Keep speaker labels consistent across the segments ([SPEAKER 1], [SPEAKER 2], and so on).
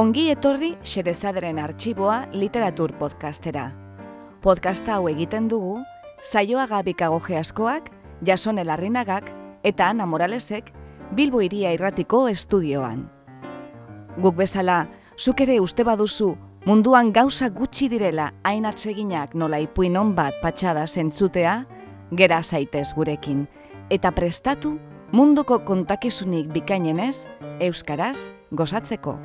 [SPEAKER 1] Ongi etorri Xerezaderen arxiboa literatur podcastera. Podcasta hau egiten dugu, saioa gabikago geaskoak, jasone larrinagak eta Ana Moralesek Bilbo iria irratiko estudioan. Guk bezala, zuk ere uste baduzu munduan gauza gutxi direla hain atseginak nola ipuin bat patxada zentzutea, gera zaitez gurekin, eta prestatu munduko kontakizunik bikainenez, euskaraz gozatzeko.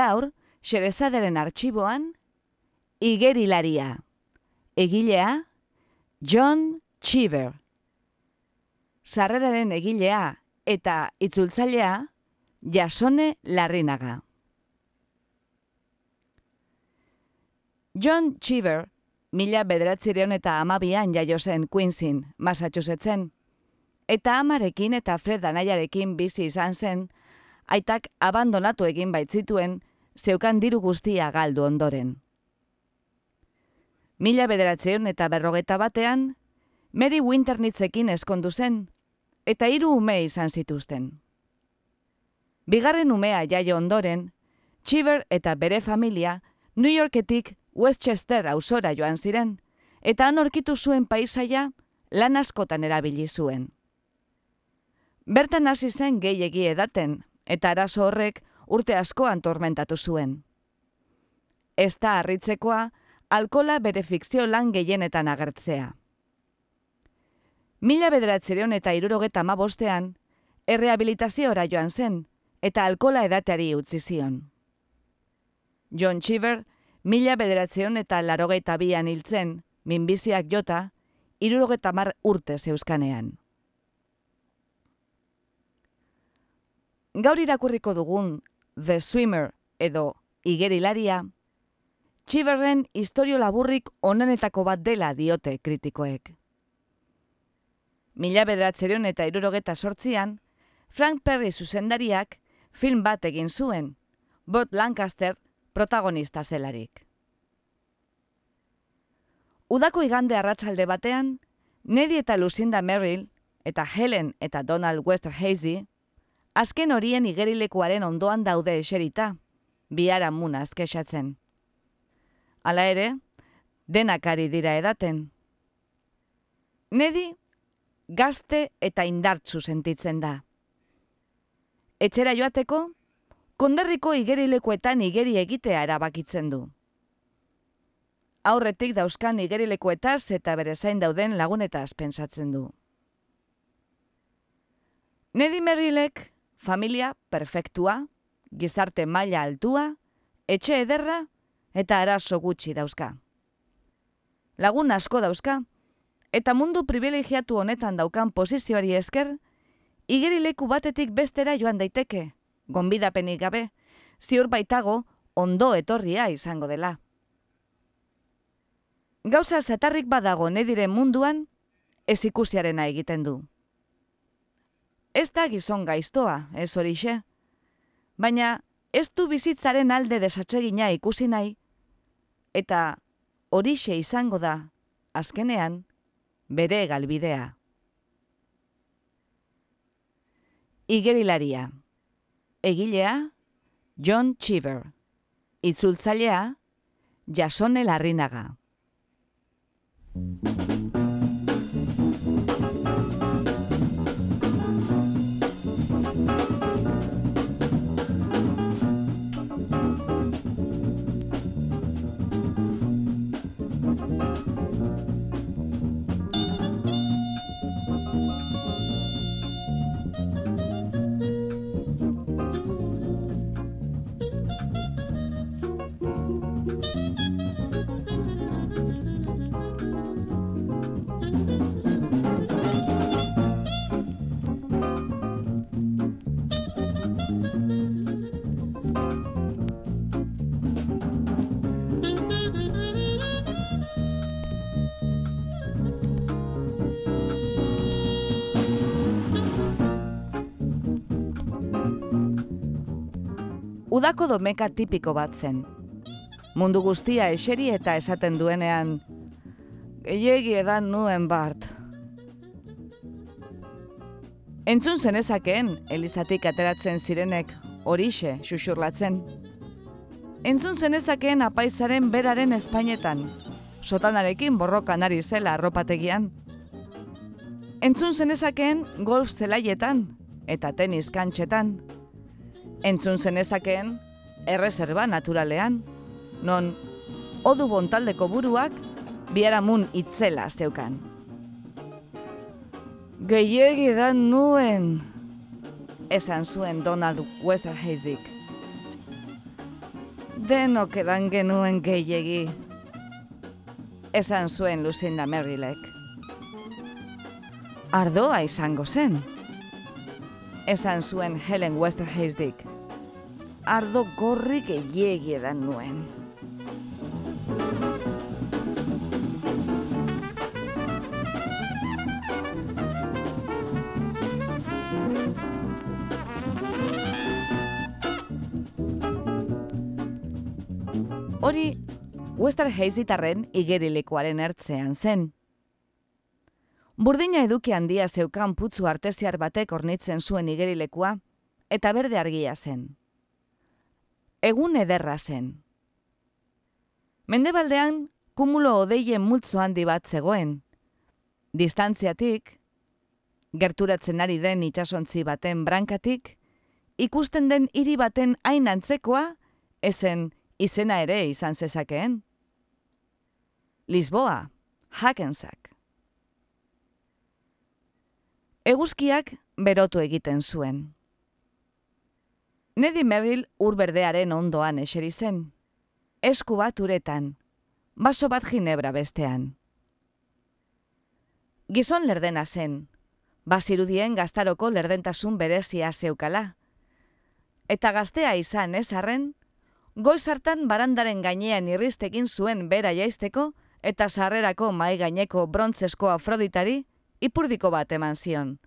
[SPEAKER 1] Gaur, Xerezaderen arxiboan, Igerilaria. Egilea, John Cheever. Sarreraren egilea eta itzultzailea, Jasone Larrinaga. John Cheever, mila bederatzireon eta amabian jaio zen Queensin, Massachusettsen, eta amarekin eta Fred anaiarekin bizi izan zen, aitak abandonatu egin baitzituen, zeukan diru guztia galdu ondoren. Mila bederatzeon eta berrogeta batean, Mary Winternitzekin eskondu zen, eta hiru ume izan zituzten. Bigarren umea jaio ondoren, Cheever eta bere familia New Yorketik Westchester ausora joan ziren, eta anorkitu zuen paisaia lan askotan erabili zuen. Bertan hasi zen gehiegi edaten, eta arazo horrek urte askoan tormentatu zuen. Ez da harritzekoa, alkola bere fikzio lan gehienetan agertzea. Mila bederatzereon eta irurogeta mabostean, errehabilitaziora joan zen, eta alkola edateari utzi zion. John Cheever, mila bederatzeon eta larogeita bian hiltzen, minbiziak jota, irurogeta mar urte zeuzkanean. Gaur irakurriko dugun The Swimmer edo Igerilaria, Txiberren historio laburrik onenetako bat dela diote kritikoek. Mila bederatzerion eta irurogeta sortzian, Frank Perry zuzendariak film bat egin zuen, Bot Lancaster protagonista zelarik. Udako igande arratsalde batean, Nedi eta Lucinda Merrill eta Helen eta Donald Wester Hazy azken horien igerilekuaren ondoan daude eserita, biara muna azkexatzen. Hala ere, denak ari dira edaten. Nedi, gazte eta indartzu sentitzen da. Etxera joateko, konderriko igerilekuetan igeri egitea erabakitzen du. Aurretik dauzkan igerilekuetaz eta bere zain dauden lagunetaz pensatzen du. Nedi Merrilek familia perfektua, gizarte maila altua, etxe ederra eta arazo gutxi dauzka. Lagun asko dauzka, eta mundu privilegiatu honetan daukan posizioari esker, igerileku batetik bestera joan daiteke, gonbidapenik gabe, ziur baitago ondo etorria izango dela. Gauza zatarrik badago nediren munduan, ez ikusiarena egiten du. Ez da gizon gaiztoa, ez horixe. Baina ez du bizitzaren alde desatsegina ikusi nahi, eta horixe izango da, azkenean, bere galbidea. Igerilaria. Egilea, John Cheever. Itzultzailea, Jasone Larrinaga. Udako domeka tipiko bat zen. Mundu guztia eseri eta esaten duenean, gehiegi edan nuen bart. Entzun zenezakeen, Elizatik ateratzen zirenek horixe xuxurlatzen. Entzun zenezakeen apaizaren beraren espainetan, sotanarekin borrokan ari zela arropategian. Entzun zenezakeen golf zelaietan eta tenis kantxetan. Entzun zenezakeen erreserba naturalean, non odu bontaldeko buruak biaramun itzela zeukan. Gehiegi da nuen, esan zuen Donald Westerhazik. Denok edan genuen gehiegi, esan zuen Lucinda Merrilek. Ardoa izango zen, esan zuen Helen Westerhazik. Ardo gorri gehiegi edan nuen. Hori, Western Hazitarren igerilekuaren ertzean zen. Burdina eduki handia zeukan putzu artesiar batek ornitzen zuen igerilekua, eta berde argia zen. Egun ederra zen. Mendebaldean, kumulo odeien multzo handi bat zegoen. Distantziatik, gerturatzen ari den itsasontzi baten brankatik, ikusten den hiri baten hain antzekoa, ezen izena ere izan zezakeen. Lisboa, Hakensak. Eguzkiak berotu egiten zuen. Nedi Merrill urberdearen ondoan eseri zen. Esku bat uretan, baso bat ginebra bestean. Gizon lerdena zen, bazirudien gaztaroko lerdentasun berezia zeukala. Eta gaztea izan ez arren, Goiz hartan barandaren gainean irristekin zuen bera jaisteko eta sarrerako mai gaineko brontzesko afroditari ipurdiko bat eman zion.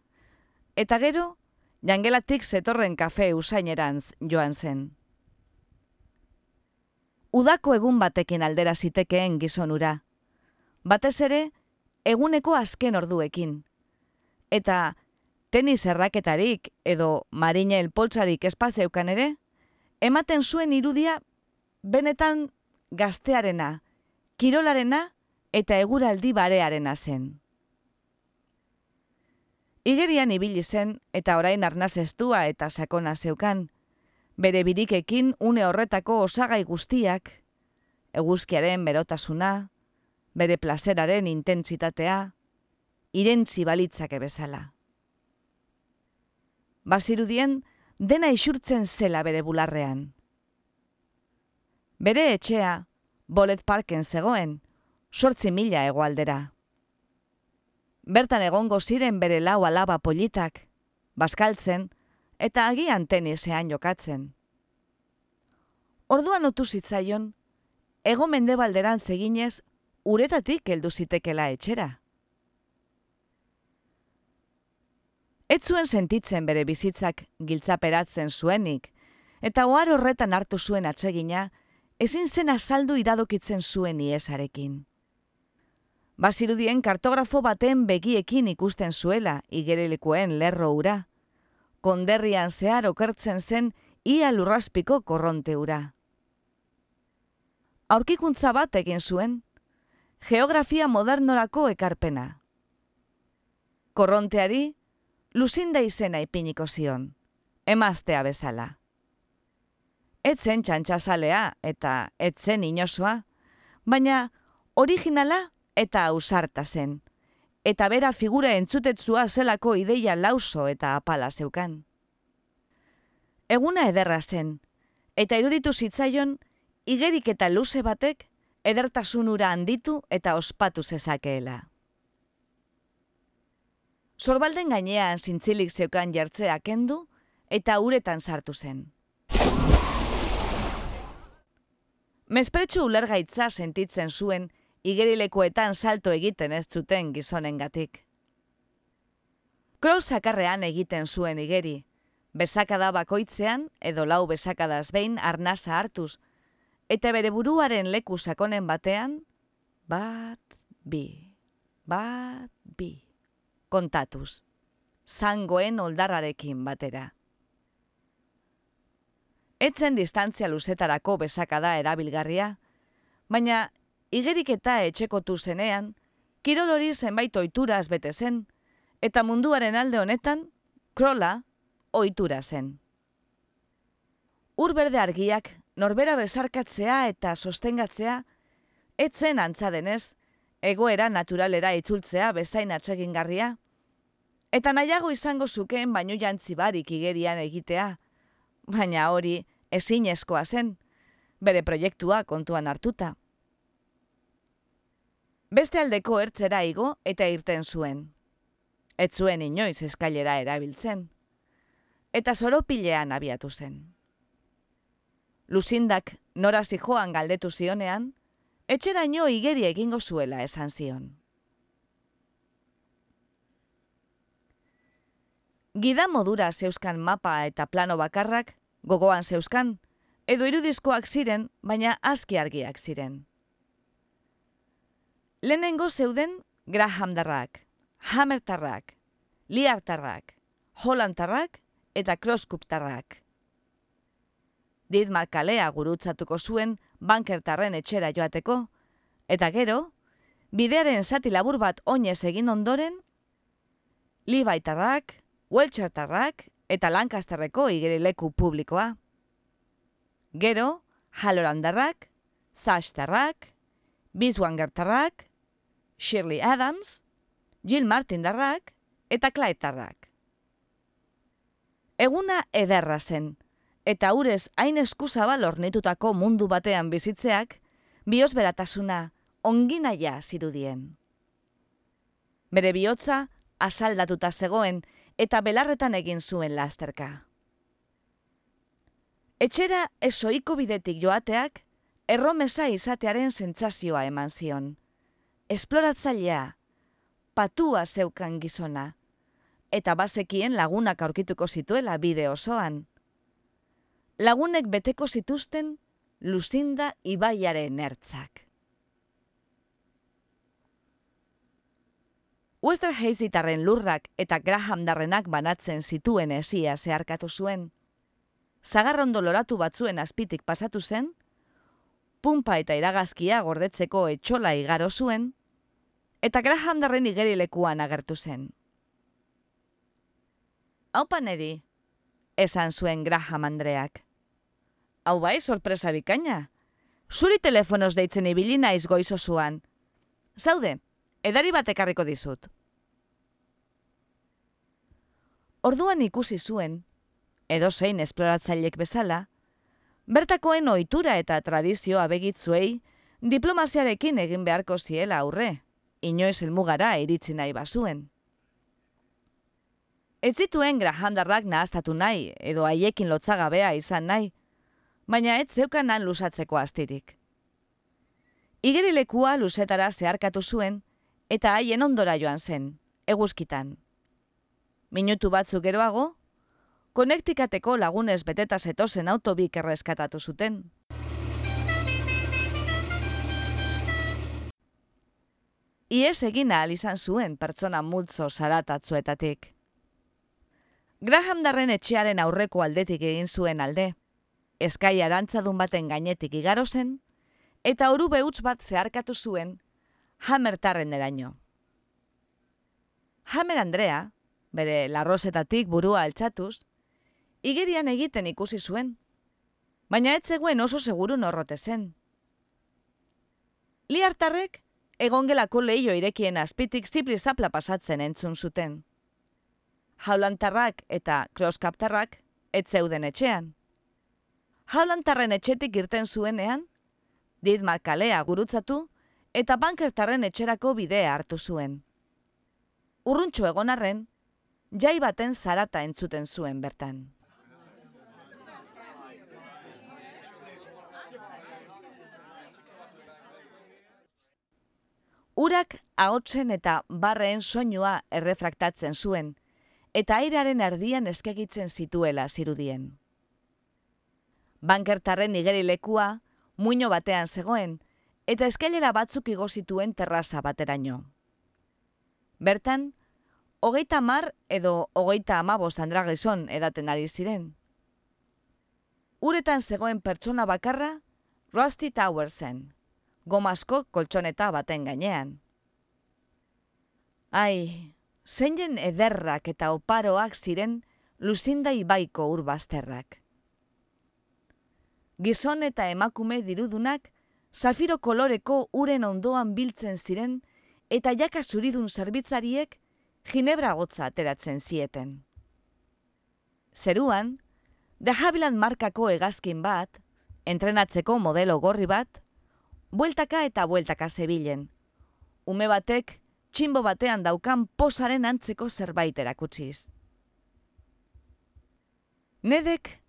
[SPEAKER 1] Eta gero, jangelatik zetorren kafe usainerantz joan zen. Udako egun batekin aldera zitekeen gizonura. Batez ere, eguneko azken orduekin. Eta tenis erraketarik edo marine elpoltsarik espazeukan ere, ematen zuen irudia benetan gaztearena, kirolarena eta eguraldi barearena zen. Igerian ibili zen eta orain arnaz estua eta sakona zeukan, bere birikekin une horretako osagai guztiak, eguzkiaren berotasuna, bere plazeraren intentsitatea, irentzi balitzake bezala. Bazirudien, dena isurtzen zela bere bularrean. Bere etxea, bolet parken zegoen, sortzi mila egoaldera. Bertan egongo ziren bere lau alaba politak, baskaltzen eta agian tenisean jokatzen. Orduan otu zitzaion, ego mendebalderan zeginez, uretatik heldu zitekela etxera. Ez zuen sentitzen bere bizitzak giltzaperatzen zuenik, eta ohar horretan hartu zuen atsegina, ezin zen azaldu iradokitzen zuen iesarekin. Bazirudien kartografo baten begiekin ikusten zuela igerelikoen lerro ura. Konderrian zehar okertzen zen ia lurraspiko korronte ura. Aurkikuntza bat egin zuen, geografia modernorako ekarpena. Korronteari, Luzinda izena ipiniko zion, emaztea bezala. Etzen txantxazalea eta etzen inosoa, baina originala eta ausarta zen, eta bera figura entzutetzua zelako ideia lauso eta apala zeukan. Eguna ederra zen, eta iruditu zitzaion, igerik eta luze batek edertasunura handitu eta ospatu zezakeela. Sorbalden gainean zintzilik zeukan jartzea kendu eta uretan sartu zen. Mespretsu ulergaitza sentitzen zuen igerilekoetan salto egiten ez zuten gizonen gatik. Kroz sakarrean egiten zuen igeri, Besakada bakoitzean edo lau besakadaz behin arnasa hartuz, eta bere buruaren leku sakonen batean, bat, bi, bat, bi, kontatuz, zangoen oldarrarekin batera. Etzen distantzia luzetarako besakada erabilgarria, baina igerik eta etxekotu zenean, kirolori zenbait oituraz bete zen, eta munduaren alde honetan, krola ohitura zen. Ur berde argiak norbera besarkatzea eta sostengatzea, etzen antza denez, egoera naturalera itzultzea bezain atsegingarria, eta nahiago izango zukeen baino jantzi barik igerian egitea, baina hori ezin eskoa zen, bere proiektua kontuan hartuta. Beste aldeko ertzera igo eta irten zuen. Ez zuen inoiz eskailera erabiltzen eta zoropilean abiatu zen. Luzindak nora zijoan galdetu zionean, etxeraino igeri egingo zuela esan zion. Gida modura zeuskan mapa eta plano bakarrak, gogoan zeuskan, edo irudizkoak ziren, baina aski argiak ziren. Lehenengo zeuden Grahamdarrak, Hammertarrak, Liartarrak, Hollandarrak eta kroskuptarrak. Didmar kalea gurutzatuko zuen bankertarren etxera joateko, eta gero, bidearen zati labur bat oinez egin ondoren, Libaitarrak, Welchertarrak eta Lancasterreko igerileku publikoa. Gero, Halorandarrak, Zashtarrak, Biswangertarrak, Shirley Adams, Jill Martindarrak eta Klaetarrak. Eguna ederra zen, eta urez hain eskuzabal ornitutako mundu batean bizitzeak, bioz beratasuna onginaia zirudien. Bere bihotza asaldatuta zegoen eta belarretan egin zuen lasterka. Etxera esoiko bidetik joateak, erromesa izatearen sentsazioa eman zion. Esploratzailea, patua zeukan gizona, eta bazekien lagunak aurkituko zituela bide osoan. Lagunek beteko zituzten Luzinda Ibaiaren ertzak. Wester Hazitarren lurrak eta Graham darrenak banatzen zituen esia zeharkatu zuen. Zagarrondo loratu batzuen azpitik pasatu zen, pumpa eta iragazkia gordetzeko etxola igaro zuen, eta Graham darren igerilekuan agertu zen. Hau paneri, esan zuen Graham Andreak. Hau bai, sorpresa bikaina. Zuri telefonoz deitzen ibili naiz goizo zuan. Zaude, edari bat ekarriko dizut. Orduan ikusi zuen, edo zein esploratzailek bezala, bertakoen ohitura eta tradizioa begitzuei diplomaziarekin egin beharko ziela aurre, inoiz elmugara iritzi nahi bazuen. Ez zituen grahandarrak nahaztatu nahi, edo haiekin lotzagabea izan nahi, baina ez zeukanan lusatzeko astirik. Igerilekua luzetara zeharkatu zuen, eta haien ondora joan zen, eguzkitan. Minutu batzu geroago, konektikateko lagunez beteta zetozen autobik erreskatatu zuten. Iez egina izan zuen pertsona multzo zaratatzuetatik. Graham darren etxearen aurreko aldetik egin zuen alde. Eskai arantzadun baten gainetik igaro zen, eta oru behuts bat zeharkatu zuen, hamertarren eraino. Hamer Andrea, bere larrosetatik burua altxatuz, igerian egiten ikusi zuen, baina ez zegoen oso seguru norrote zen. Liartarrek, egongelako lehio irekien azpitik zipri zapla pasatzen entzun zuten jaulantarrak eta kroskaptarrak ez zeuden etxean. Jaulantarren etxetik irten zuenean, Didmar kalea gurutzatu eta bankertarren etxerako bidea hartu zuen. Urruntxo egonarren, jai baten zarata entzuten zuen bertan. Urak ahotsen eta barreen soinua errefraktatzen zuen, eta airearen erdian eskegitzen zituela zirudien. Bankertarren igeri lekua, muino batean zegoen, eta eskailera batzuk igo zituen terraza bateraino. Bertan, hogeita mar edo hogeita amabost andragizon edaten ari ziren. Uretan zegoen pertsona bakarra, Rusty Towersen, gomasko koltsoneta baten gainean. Ai, zeinen ederrak eta oparoak ziren luzinda ibaiko urbazterrak. Gizon eta emakume dirudunak, zafiro koloreko uren ondoan biltzen ziren eta jaka zuridun zerbitzariek ginebra gotza ateratzen zieten. Zeruan, de Haviland markako egazkin bat, entrenatzeko modelo gorri bat, bueltaka eta bueltaka zebilen. Ume batek txinbo batean daukan posaren antzeko zerbait erakutsiz. Nedek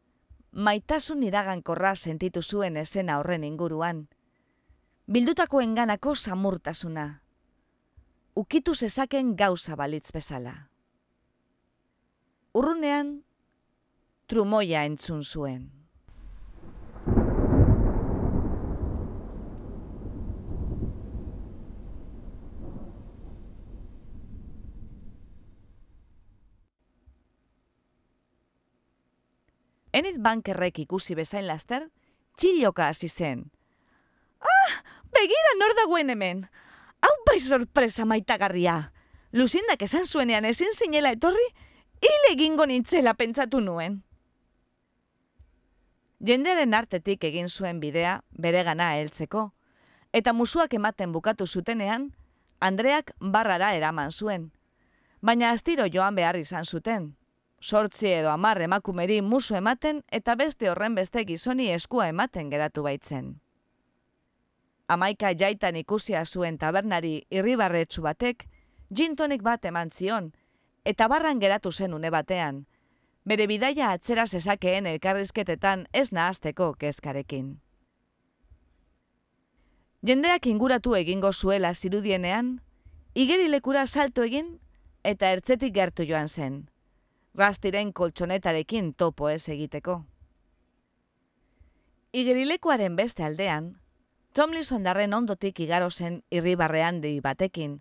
[SPEAKER 1] maitasun iragankorra sentitu zuen esena horren inguruan. Bildutako enganako samurtasuna. Ukitu zezaken gauza balitz bezala. Urrunean, trumoia entzun zuen. Enid bankerrek ikusi bezain laster, txiloka hasi zen. Ah, begira nor dagoen hemen. Hau bai sorpresa maitagarria. Luzindak esan zuenean ezin zinela etorri, hile egingo nintzela pentsatu nuen. Jenderen artetik egin zuen bidea bere gana heltzeko, eta musuak ematen bukatu zutenean, Andreak barrara eraman zuen. Baina astiro joan behar izan zuten, sortzi edo amar emakumeri musu ematen eta beste horren beste gizoni eskua ematen geratu baitzen. Amaika jaitan ikusia zuen tabernari irribarretsu batek, jintonik bat eman zion, eta barran geratu zen une batean, bere bidaia atzera zezakeen elkarrizketetan ez nahazteko kezkarekin. Jendeak inguratu egingo zuela zirudienean, igerilekura salto egin eta ertzetik gertu joan zen rastiren koltsonetarekin topo ez egiteko. Igerilekoaren beste aldean, Tomlinson darren ondotik igaro zen irribarrean dei batekin,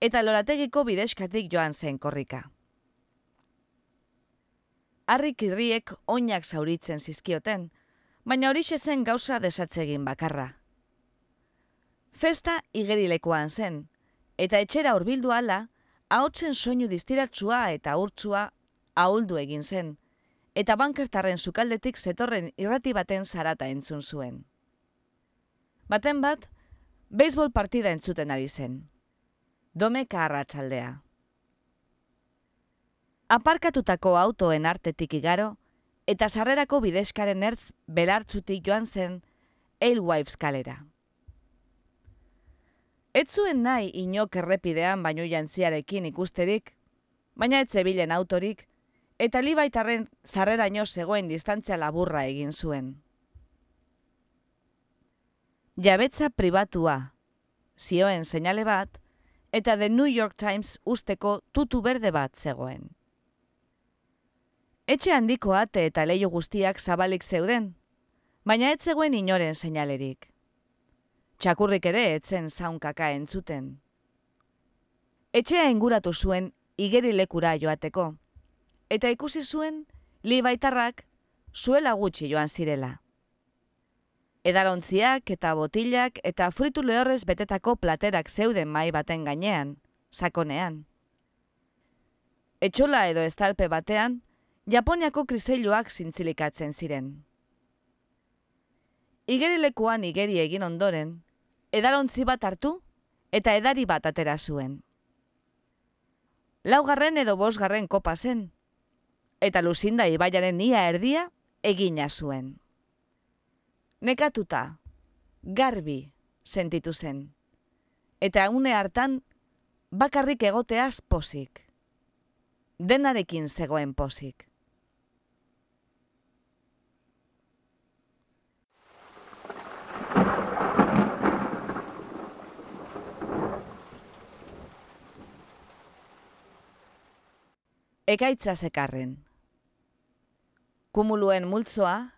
[SPEAKER 1] eta lorategiko bideskatik joan zen korrika. Arrik irriek oinak zauritzen zizkioten, baina hori zen gauza desatzegin bakarra. Festa igerilekoan zen, eta etxera hurbildu ala, haotzen soinu distiratsua eta urtsua ahuldu egin zen, eta bankertarren sukaldetik zetorren irrati baten zarata entzun zuen. Baten bat, beisbol partida entzuten ari zen. Dome arratsaldea. Aparkatutako autoen artetik igaro, eta sarrerako bideskaren ertz belartzutik joan zen Alewives kalera. Ez zuen nahi inok errepidean baino jantziarekin ikusterik, baina ez zebilen autorik, eta libaitarren zarreraino zegoen distantzia laburra egin zuen. Jabetza pribatua, zioen seinale bat, eta The New York Times usteko tutu berde bat zegoen. Etxe handiko ate eta leio guztiak zabalik zeuden, baina ez zegoen inoren seinalerik. Txakurrik ere etzen zaunkaka entzuten. Etxea inguratu zuen igerilekura joateko, eta ikusi zuen libaitarrak zuela gutxi joan zirela. Edalontziak eta botilak eta fritu lehorrez betetako platerak zeuden mai baten gainean, sakonean. Etxola edo estalpe batean, Japoniako kriseiluak zintzilikatzen ziren. Igerilekuan igeri egin ondoren, edalontzi bat hartu eta edari bat atera zuen. Laugarren edo bosgarren kopa zen, eta luzinda ibaiaren ia erdia egina zuen. Nekatuta, garbi sentitu zen, eta une hartan bakarrik egoteaz pozik. Denarekin zegoen pozik. Ekaitza zekarren. Kumuluen multzoa,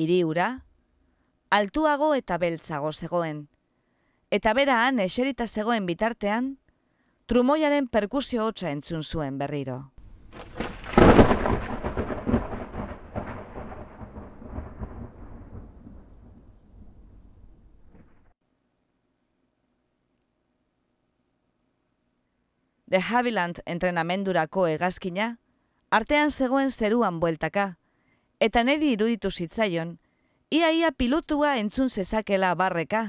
[SPEAKER 1] iriura, altuago eta beltzago zegoen. Eta beraan eserita zegoen bitartean, trumoiaren perkusio hotza entzun zuen berriro. The Haviland entrenamendurako hegazkina, artean zegoen zeruan bueltaka, eta nedi iruditu zitzaion, iaia pilotua entzun zezakela barreka,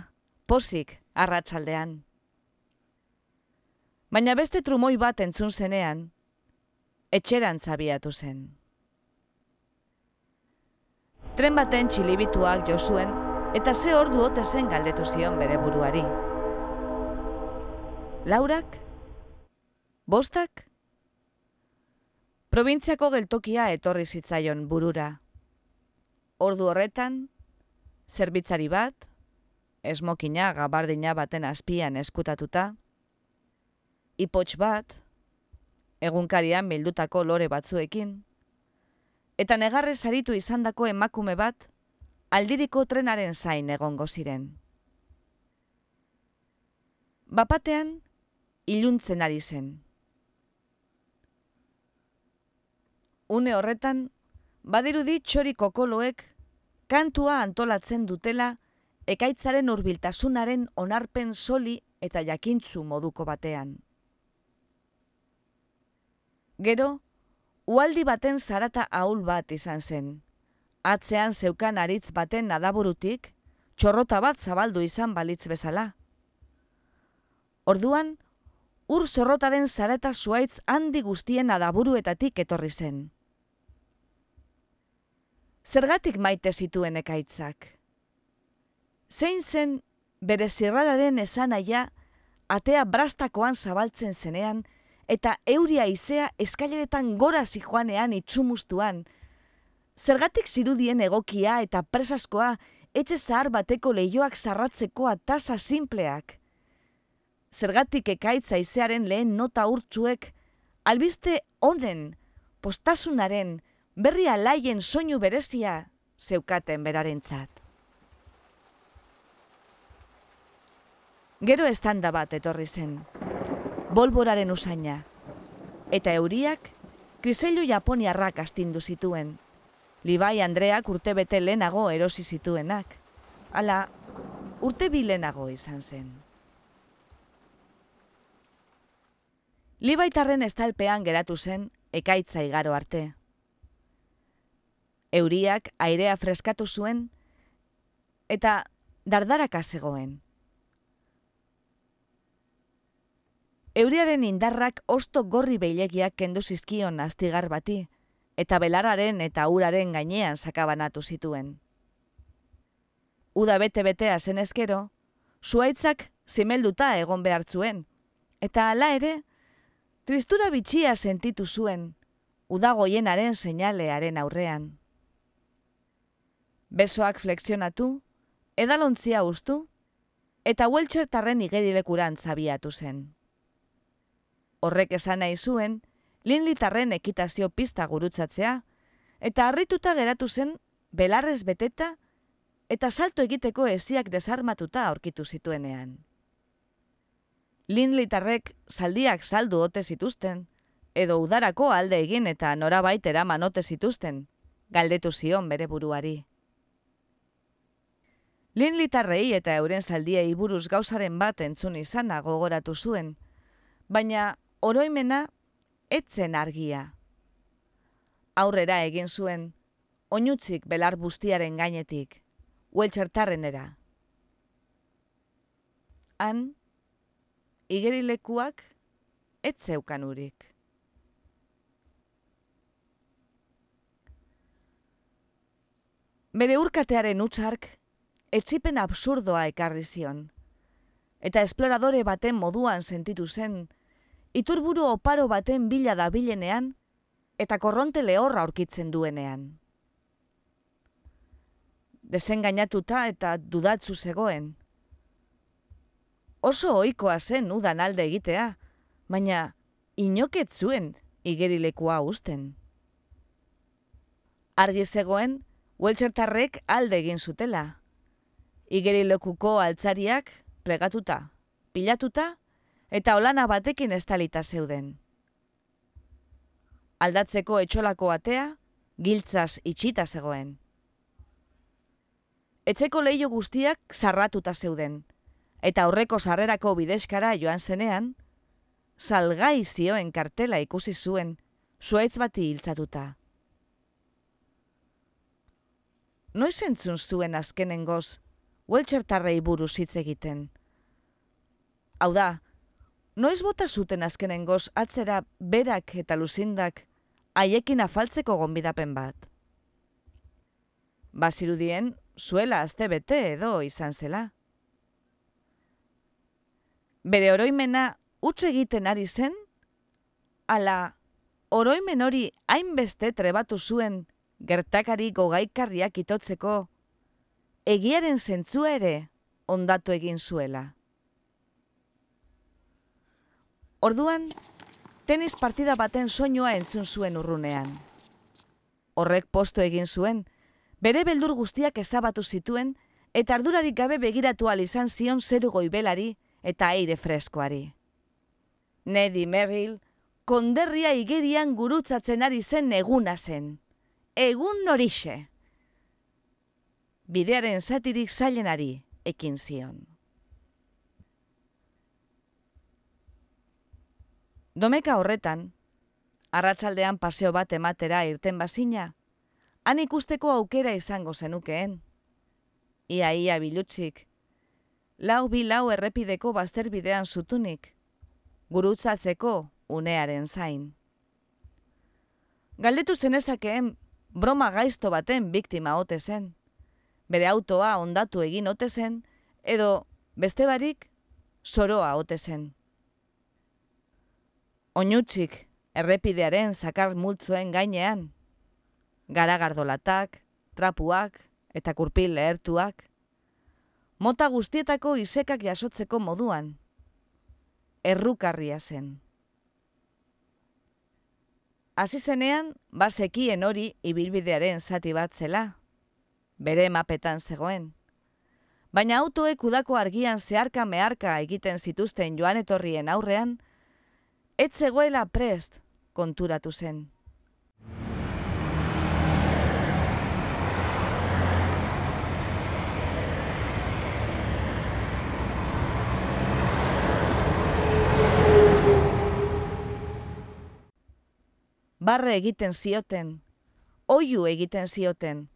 [SPEAKER 1] posik arratsaldean. Baina beste trumoi bat entzun zenean, etxeran zabiatu zen. Tren baten txilibituak jo zuen eta ze ordu ote zen galdetu zion bere buruari. Laurak Bostak? Probintziako geltokia etorri zitzaion burura. Ordu horretan, zerbitzari bat, esmokina gabardina baten azpian eskutatuta, ipotx bat, egunkarian bildutako lore batzuekin, eta negarrez aritu izandako emakume bat, aldiriko trenaren zain egongo ziren. Bapatean, iluntzen ari zen. Une horretan, badirudi txori kokoloek kantua antolatzen dutela ekaitzaren hurbiltasunaren onarpen soli eta jakintzu moduko batean. Gero, ualdi baten zarata ahul bat izan zen. Atzean zeukan aritz baten adaburutik, txorrota bat zabaldu izan balitz bezala. Orduan, ur zorrotaren zarata zuaitz handi guztien adaburuetatik etorri zen zergatik maite zituen ekaitzak. Zein zen bere zirradaren esanaia atea brastakoan zabaltzen zenean eta euria izea eskaileretan gora zijoanean itxumustuan, zergatik zirudien egokia eta presaskoa etxe zahar bateko lehioak zarratzeko atasa simpleak. Zergatik ekaitza izearen lehen nota urtsuek, albiste honen, postasunaren, berri alaien soinu berezia zeukaten berarentzat. Gero estanda bat etorri zen, bolboraren usaina, eta euriak kriselu japoniarrak astindu zituen, Libai Andreak urte bete lehenago erosi zituenak, ala urte bilenago izan zen. Libaitarren estalpean geratu zen ekaitza igaro arte. Euriak airea freskatu zuen eta dardaraka zegoen. Euriaren indarrak osto gorri behilegiak kendu zizkion astigar bati, eta belararen eta uraren gainean sakabanatu zituen. Uda bete-betea zen ezkero, zuaitzak zimelduta egon behar zuen, eta hala ere, tristura bitxia sentitu zuen, udagoienaren seinalearen aurrean besoak flexionatu, edalontzia ustu, eta hueltxertarren igerilekurant zabiatu zen. Horrek esan nahi zuen, linlitarren ekitazio pista gurutzatzea, eta harrituta geratu zen belarrez beteta eta salto egiteko eziak desarmatuta aurkitu zituenean. Linlitarrek saldiak saldu ote zituzten, edo udarako alde egin eta norabait eraman ote zituzten, galdetu zion bere buruari. Lin litarrei eta euren zaldiei buruz gauzaren bat entzun izana gogoratu zuen, baina oroimena etzen argia. Aurrera egin zuen, oinutzik belar bustiaren gainetik, hueltxertarrenera. Han, igerilekuak etzeukan urik. Bere urkatearen utxark etxipen absurdoa ekarri zion. Eta esploradore baten moduan sentitu zen, iturburu oparo baten bila da bilenean, eta korronte lehorra aurkitzen duenean. Desengainatuta eta dudatzu zegoen. Oso ohikoa zen udan alde egitea, baina inoket zuen igerilekua usten. Argi zegoen, Welchertarrek alde egin zutela. Igerilekuko altzariak plegatuta, pilatuta, eta olana batekin estalita zeuden. Aldatzeko etxolako batea, giltzaz itxita zegoen. Etxeko leio guztiak zarratuta zeuden, eta aurreko sarrerako bideskara joan zenean, salgai zioen kartela ikusi zuen, zuaitz bati hiltzatuta. Noiz entzun zuen azkenengoz, Welchertarrei buruz hitz egiten. Hau da, noiz bota zuten azkenengoz atzera berak eta luzindak haiekin afaltzeko gonbidapen bat. Bazirudien, zuela azte bete edo izan zela. Bere oroimena utz egiten ari zen, ala oroimen hori hainbeste trebatu zuen gertakari gogaikarriak itotzeko, egiaren zentzua ere ondatu egin zuela. Orduan, tenis partida baten soinua entzun zuen urrunean. Horrek posto egin zuen, bere beldur guztiak ezabatu zituen, eta ardurarik gabe begiratu izan zion zeru goibelari eta aire freskoari. Nedi Merrill, konderria igerian gurutzatzen ari zen eguna zen. Egun norixe. Bidearen zatirik zailenari ekin zion. Domeka horretan, arratsaldean paseo bat ematera irten bazina, han ikusteko aukera izango zenukeen. Ia ia bilutzik, lau bi lau errepideko bazterbidean zutunik, gurutzatzeko unearen zain. Galdetu zenezakeen broma gaizto baten biktima ote zen, bere autoa ondatu egin ote zen, edo beste barik soroa ote zen. Oinutzik errepidearen zakar multzuen gainean, garagardolatak, trapuak eta kurpil lehertuak, mota guztietako isekak jasotzeko moduan, errukarria zen. Hasi zenean, bazekien hori ibilbidearen zati bat zela, bere mapetan zegoen. Baina autoek udako argian zeharka meharka egiten zituzten joan etorrien aurrean, ez zegoela prest konturatu zen. Barre egiten zioten, oiu egiten zioten,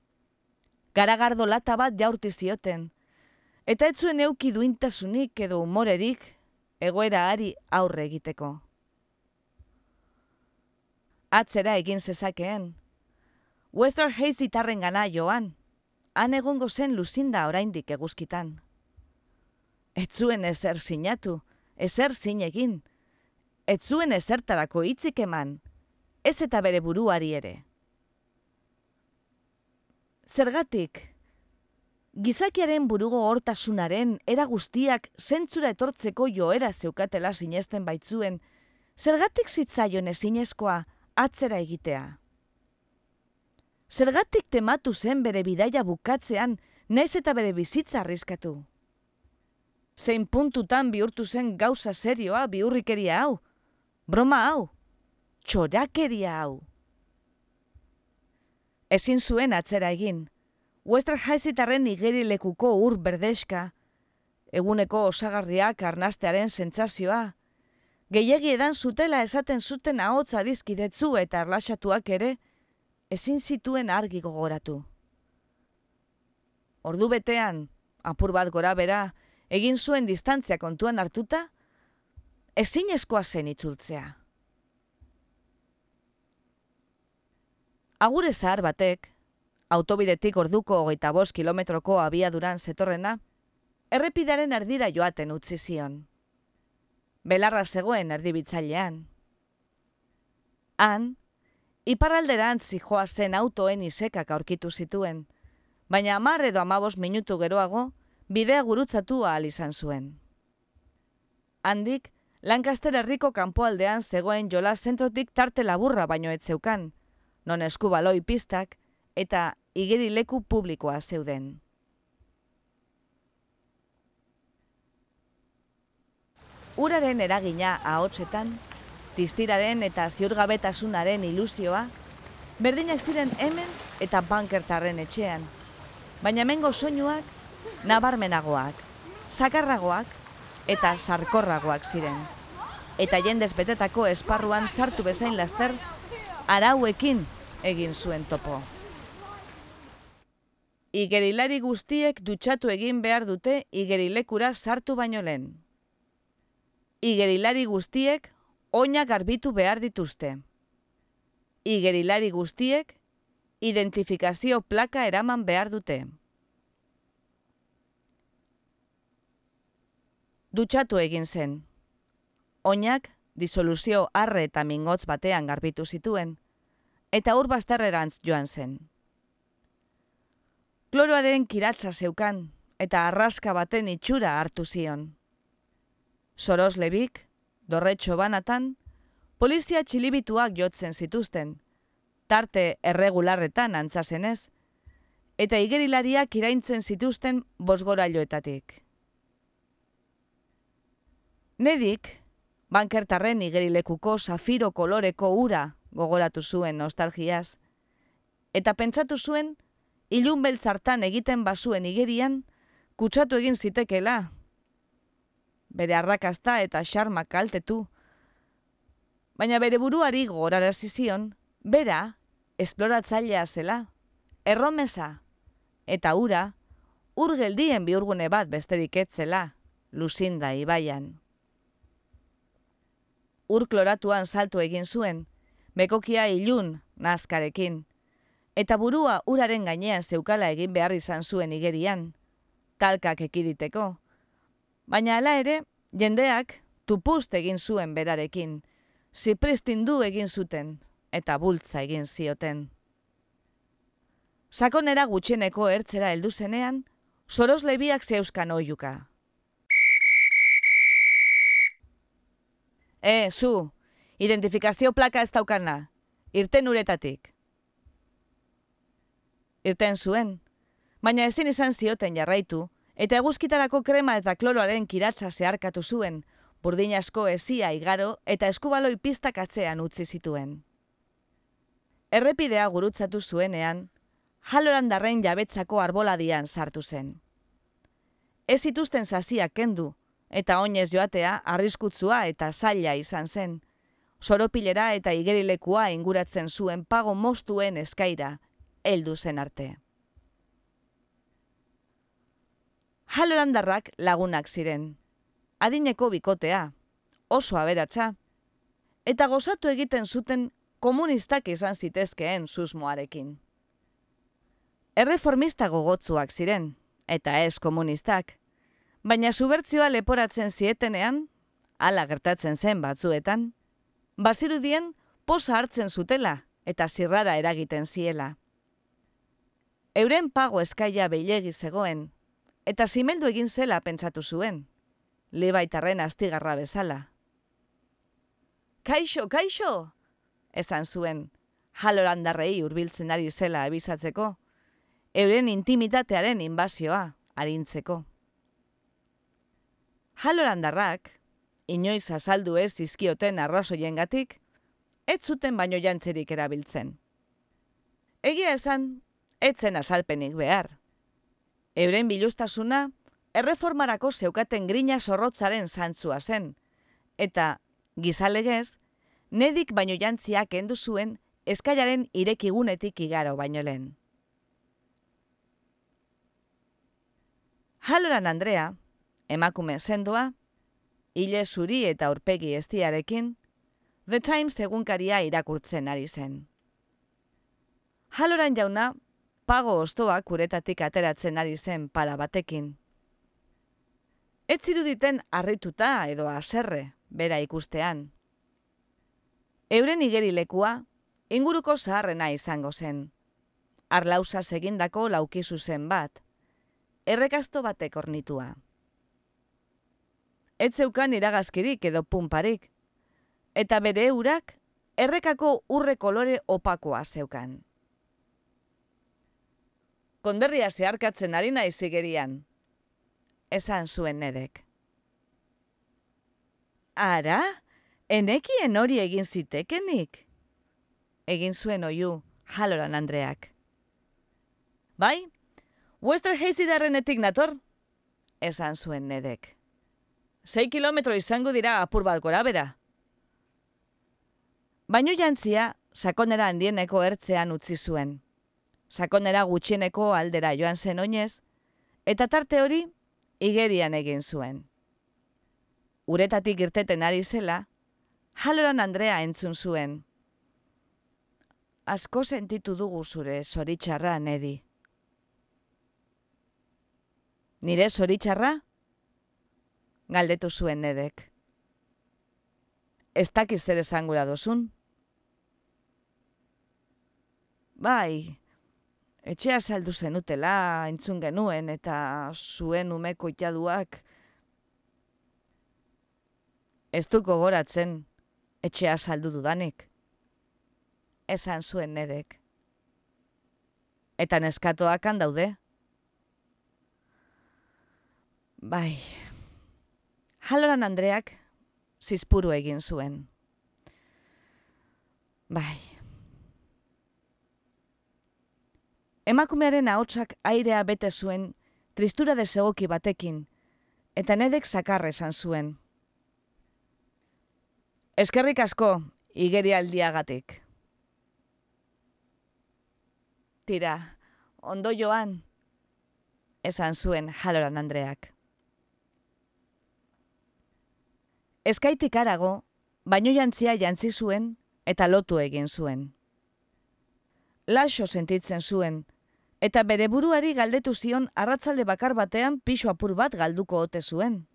[SPEAKER 1] garagardo lata bat jaurti zioten, eta ez zuen euki duintasunik edo umorerik egoera ari aurre egiteko atzera egin zezakeen. Western Haze itarren gana joan, han egongo zen luzinda oraindik eguzkitan. Ez zuen ezer sinatu, ezer zin egin, ez zuen ezertarako hitzik eman, ez eta bere buruari ere. Zergatik, gizakiaren burugo hortasunaren era guztiak zentzura etortzeko joera zeukatela sinesten baitzuen, zergatik zitzaion ezinezkoa, atzera egitea. Zergatik tematu zen bere bidaia bukatzean, naiz eta bere bizitza arriskatu. Zein puntutan bihurtu zen gauza serioa bihurrikeria hau, broma hau, txorakeria hau. Ezin zuen atzera egin, Western Haizitarren igeri lekuko ur berdeska, eguneko osagarriak arnastearen sentsazioa, gehiegi edan zutela esaten zuten ahotza dizkidetzu eta erlaxatuak ere, ezin zituen argi gogoratu. Ordu betean, apur bat gora bera, egin zuen distantzia kontuan hartuta, ezin eskoa zen itzultzea. Agure zahar batek, autobidetik orduko hogeita bost kilometroko abiaduran zetorrena, errepidaren erdira joaten utzi zion belarra zegoen erdibitzailean. Han, iparalderan zijoa zen autoen isekak aurkitu zituen, baina amar edo amabos minutu geroago, bidea gurutzatu ahal izan zuen. Handik, Lancaster herriko kanpoaldean zegoen jola zentrotik tarte laburra baino ez zeukan, non eskubaloi pistak eta igeri leku publikoa zeuden. Uraren eragina ahotsetan, tiztiraren eta ziurgabetasunaren ilusioa, berdinak ziren hemen eta bankertarren etxean, baina mengo soinuak nabarmenagoak, sakarragoak eta sarkorragoak ziren. Eta jendez betetako esparruan sartu bezain laster, arauekin egin zuen topo. Igerilari guztiek dutxatu egin behar dute igerilekura sartu baino lehen. Igerilari guztiek oinak garbitu behar dituzte igerilari guztiek identifikazio plaka eraman behar dute. Dutxatu egin zen. Oinak disoluzio arre eta mingotz batean garbitu zituen, eta ur bastarrerantz joan zen. Kloroaren kiratsa zeukan, eta arraska baten itxura hartu zion. Soros lebik, dorretxo banatan, polizia txilibituak jotzen zituzten, tarte erregularretan antzazenez, eta igerilariak iraintzen zituzten bosgorailoetatik. Nedik, bankertarren igerilekuko safiro koloreko ura gogoratu zuen nostalgiaz, eta pentsatu zuen, ilun beltzartan egiten bazuen igerian, kutsatu egin zitekela. Bere arrakasta eta xarmak kaltetu, baina bere buruari gogorarazi zion, bera, esploratzailea zela, erromesa, eta ura, urgeldien biurgune bat besterik etzela, luzinda ibaian. Ur kloratuan saltu egin zuen, bekokia ilun nazkarekin, eta burua uraren gainean zeukala egin behar izan zuen igerian, talkak ekiditeko. Baina hala ere, jendeak tupust egin zuen berarekin, zipristin du egin zuten, eta bultza egin zioten. Sakonera gutxeneko ertzera heldu zenean, soros lebiak zeuskan oiuka. E, zu, identifikazio plaka ez daukana, irten uretatik. Irten zuen, baina ezin izan zioten jarraitu, eta eguzkitarako krema eta kloroaren kiratza zeharkatu zuen, burdin asko ezia igaro eta eskubaloi pistak atzean utzi zituen. Errepidea gurutzatu zuenean, jalorandarren jabetzako arboladian sartu zen. Ez zituzten zazia kendu, eta oinez joatea arriskutzua eta zaila izan zen, soropilera eta igerilekua inguratzen zuen pago mostuen eskaira, heldu zen arte. Jalorandarrak lagunak ziren, adineko bikotea, oso aberatsa, eta gozatu egiten zuten komunistak izan zitezkeen susmoarekin. Erreformista gogotzuak ziren, eta ez komunistak, baina subertzioa leporatzen zietenean, ala gertatzen zen batzuetan, bazirudien posa hartzen zutela eta zirrara eragiten ziela. Euren pago eskaia behilegi zegoen, eta zimeldu egin zela pentsatu zuen, lebaitarren astigarra bezala. Kaixo, kaixo! esan zuen, jalorandarrei hurbiltzen ari zela abisatzeko, euren intimitatearen inbazioa arintzeko. Jalorandarrak, inoiz azaldu ez izkioten arrazoiengatik, ez zuten baino jantzerik erabiltzen. Egia esan, etzen azalpenik behar. Euren bilustasuna, erreformarako zeukaten grina zorrotzaren zantzua zen, eta, gizalegez, nedik baino jantziak endu zuen eskailaren irekigunetik igaro baino lehen. Haloran Andrea, emakume sendoa, hile zuri eta urpegi estiarekin, The Times egunkaria irakurtzen ari zen. Haloran jauna, pago ostoa kuretatik ateratzen ari zen pala batekin. Ez ziruditen harrituta edo aserre, bera ikustean. Euren igerilekua, inguruko zaharrena izango zen. Arlauza egindako laukizu zen bat. Errekasto batek ornitua. Ez zeukan iragazkirik edo pumparik, eta bere urak errekako urre kolore opakoa zeukan. Konderria zeharkatzen ari naiz igerian, esan zuen nedek. Ara, enekien hori egin zitekenik? Egin zuen oiu, jaloran Andreak. Bai, Wester Hazy nator, esan zuen nedek. Sei kilometro izango dira apur bat gora bera. Baino jantzia, sakonera handieneko ertzean utzi zuen. Sakonera gutxieneko aldera joan zen oinez, eta tarte hori, igerian egin zuen. Uretatik irteten ari zela, jaloran Andrea entzun zuen. Asko sentitu dugu zure zoritxarra, Nedi. Nire zoritxarra? Galdetu zuen Nedek. Ez dakiz zer esangura dozun? Bai, etxea saldu zenutela, entzun genuen, eta zuen umeko itaduak. Ez duko goratzen, etxea saldu dudanik. Esan zuen nedek. Eta neskatoak handaude. Bai. Haloran Andreak zizpuru egin zuen. Bai. Emakumearen ahotsak airea bete zuen tristura desegoki batekin, eta nedek zakarre esan zuen. Eskerrik asko, igeri aldiagatik. Tira, ondo joan, esan zuen jaloran Andreak. Eskaitik arago, baino jantzia jantzi zuen eta lotu egin zuen. Laxo sentitzen zuen, eta bere buruari galdetu zion arratzalde bakar batean pixo apur bat galduko ote zuen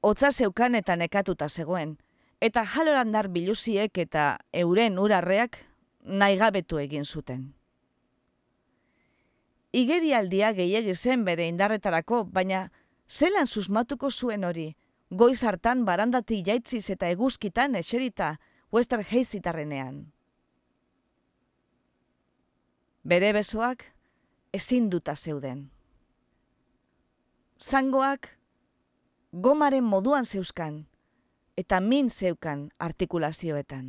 [SPEAKER 1] hotza zeukan eta nekatuta zegoen, eta jalorandar biluziek eta euren urarreak naigabetu egin zuten. Igerialdia gehiegi zen bere indarretarako, baina zelan susmatuko zuen hori, goiz hartan barandati jaitziz eta eguzkitan eserita Wester Hazitarrenean. Bere besoak ezin duta zeuden. Zangoak gomaren moduan zeuskan, eta min zeukan artikulazioetan.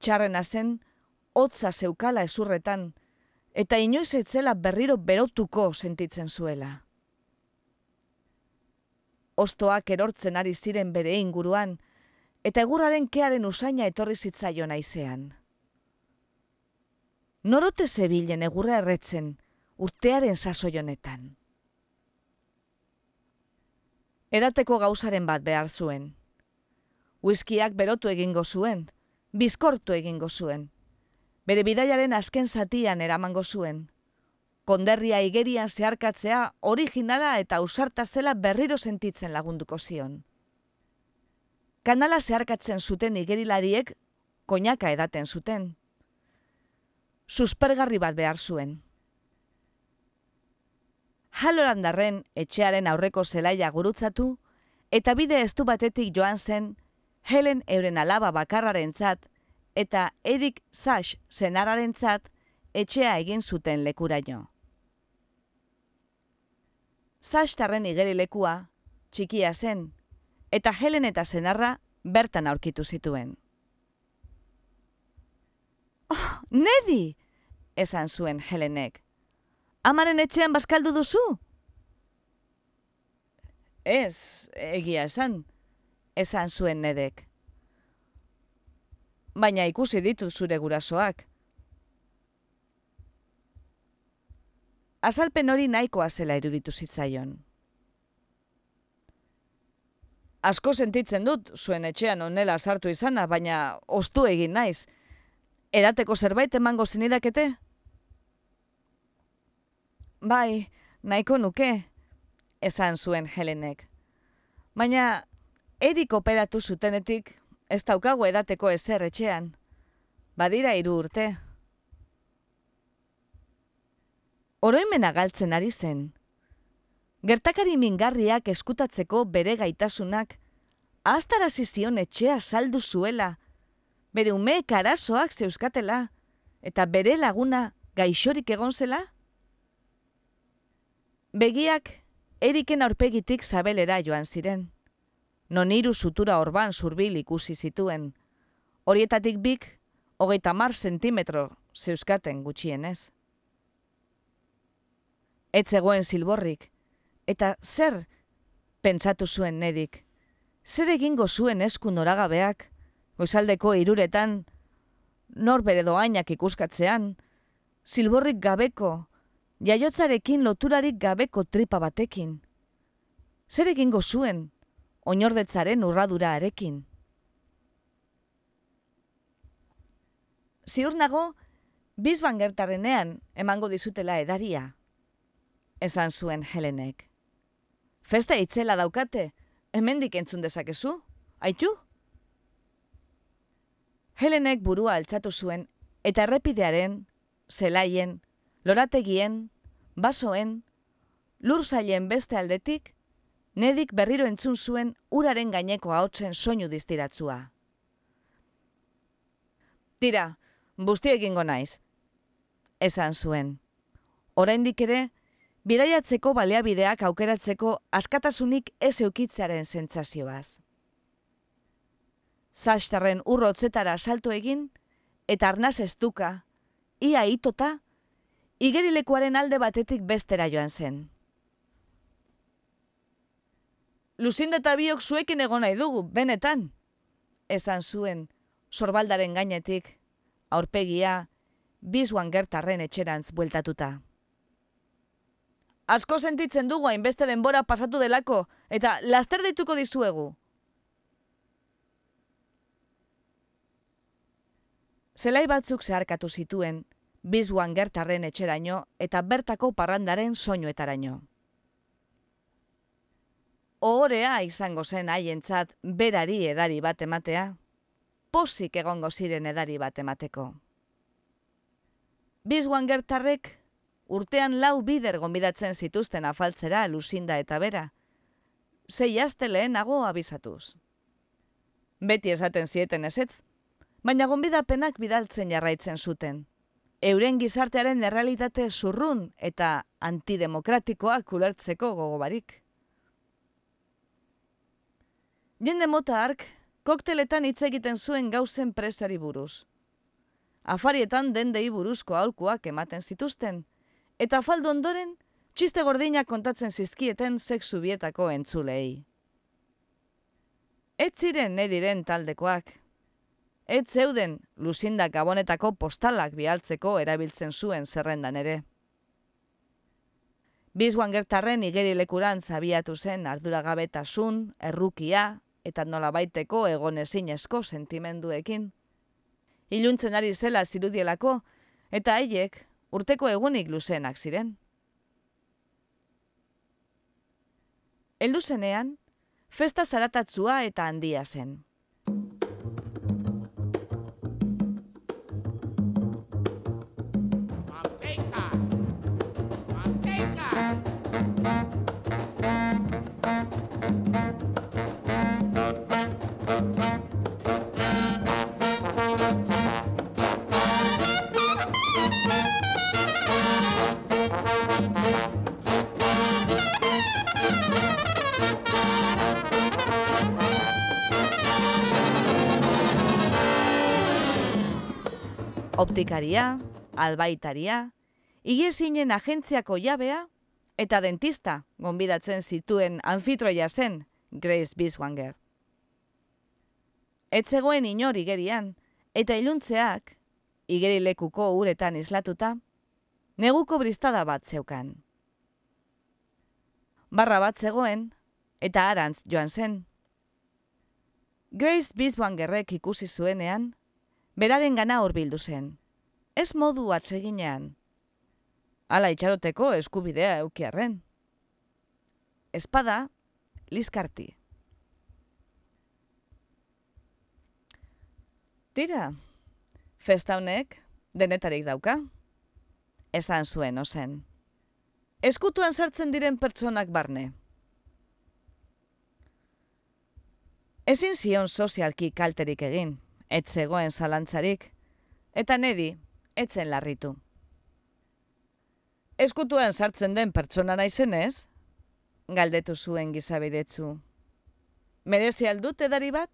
[SPEAKER 1] Txarrena zen, hotza zeukala ezurretan, eta inoiz etzela berriro berotuko sentitzen zuela. Ostoak erortzen ari ziren bere inguruan, eta egurraren kearen usaina etorri zitzaio naizean. Norote zebilen egurra erretzen, urtearen sasoionetan edateko gauzaren bat behar zuen. Whiskiak berotu egingo zuen, bizkortu egingo zuen. Bere bidaiaren azken zatian eramango zuen. Konderria igerian zeharkatzea originala eta ausarta zela berriro sentitzen lagunduko zion. Kanala zeharkatzen zuten igerilariek koinaka edaten zuten. Suspergarri bat behar zuen. Halolandarren etxearen aurreko zelaia gurutzatu, eta bide estu batetik joan zen Helen euren alaba bakarraren zat, eta Edik Sash zenararen zat, etxea egin zuten lekuraino. Sash tarren igeri lekua, txikia zen, eta Helen eta zenarra bertan aurkitu zituen. Oh, Nedi! esan zuen Helenek amaren etxean bazkaldu duzu? Ez, egia esan, esan zuen nedek. Baina ikusi ditu zure gurasoak. Azalpen hori nahikoa zela iruditu zitzaion. Asko sentitzen dut zuen etxean onela sartu izana, baina ostu egin naiz. Edateko zerbait emango zinidakete? Bai, nahiko nuke, esan zuen Helenek. Baina, edik operatu zutenetik, ez daukago edateko ezer etxean. Badira hiru urte. Oroimena galtzen ari zen. Gertakari mingarriak eskutatzeko bere gaitasunak, ahastarazi zion etxea saldu zuela, bere umeek arazoak zeuskatela, eta bere laguna gaixorik egon zela? Begiak eriken aurpegitik zabelera joan ziren. Non hiru sutura orban zurbil ikusi zituen. Horietatik bik, hogeita mar sentimetro zeuskaten gutxienez. Ez zegoen zilborrik, eta zer pentsatu zuen nedik. Zer egingo zuen esku noragabeak, goizaldeko iruretan, nor bere doainak ikuskatzean, zilborrik gabeko, jaiotzarekin loturarik gabeko tripa batekin. Zer egingo zuen, oinordetzaren urradura arekin. Ziur nago, bizban gertarrenean emango dizutela edaria, esan zuen Helenek. Festa itzela daukate, hemendik entzun dezakezu, aitu? Helenek burua altzatu zuen, eta errepidearen, zelaien, lorategien, basoen, lurzailen beste aldetik, nedik berriro entzun zuen uraren gaineko ahotsen soinu diztiratzua. Tira, busti egingo naiz, esan zuen. Oraindik ere, bidaiatzeko baleabideak aukeratzeko askatasunik ez eukitzearen sentsazioaz. Zastarren urrotzetara salto egin, eta arnaz estuka, ia itota, igerilekuaren alde batetik bestera joan zen. Luzinda eta biok zuekin egon nahi dugu, benetan, esan zuen, sorbaldaren gainetik, aurpegia, bizuan gertarren etxerantz bueltatuta. Asko sentitzen dugu hainbeste denbora pasatu delako, eta laster dituko dizuegu. Zelai batzuk zeharkatu zituen, bizuan gertarren etxeraino eta bertako parrandaren soinuetaraino. Ohorea izango zen haientzat berari edari bat ematea, posik egongo ziren edari bat emateko. Bizguan gertarrek urtean lau bider gonbidatzen zituzten afaltzera luzinda eta bera. Sei aste lehenago abizatuz. Beti esaten zieten ezetz, baina gonbidapenak bidaltzen jarraitzen zuten. Euren gizartearen errealitate zurrun eta antidemokratikoak ulertzeko gogobarik. Jende mota ark, kokteletan hitz egiten zuen gauzen presari buruz afarietan dendei buruzko aholkuak ematen zituzten, eta faldu ondoren, txiste gordinak kontatzen zizkieten sexu bietako entzulei. Ez ziren diren taldekoak. Ez zeuden luzindak gabonetako postalak bialtzeko erabiltzen zuen zerrendan ere. Bizguan gertarren igerilekuran zabiatu zen arduragabetasun, errukia eta nolabaiteko egonezin esko sentimenduekin iluntzen ari zela zirudielako, eta haiek urteko egunik luzenak ziren. Eldu zenean, festa zaratatzua eta handia zen. Optikaria, albaitaria, igesinen agentziako jabea eta dentista gonbidatzen zituen anfitroia zen Grace Biswanger. Ez zegoen inor igerian eta iluntzeak, igerilekuko uretan islatuta, neguko bristada bat zeukan. Barra bat zegoen eta arantz joan zen. Grace Biswangerrek ikusi zuenean, beraren gana horbildu zen ez modu atseginean. Ala itxaroteko eskubidea eukiarren. Espada, liskarti. Tira, festa honek denetarik dauka. Esan zuen ozen. Eskutuan sartzen diren pertsonak barne. Ezin zion sozialki kalterik egin, ez zegoen zalantzarik, eta nedi, etzen larritu. Eskutuan sartzen den pertsona naizenez, galdetu zuen gizabidetzu. Merezi aldut edari bat?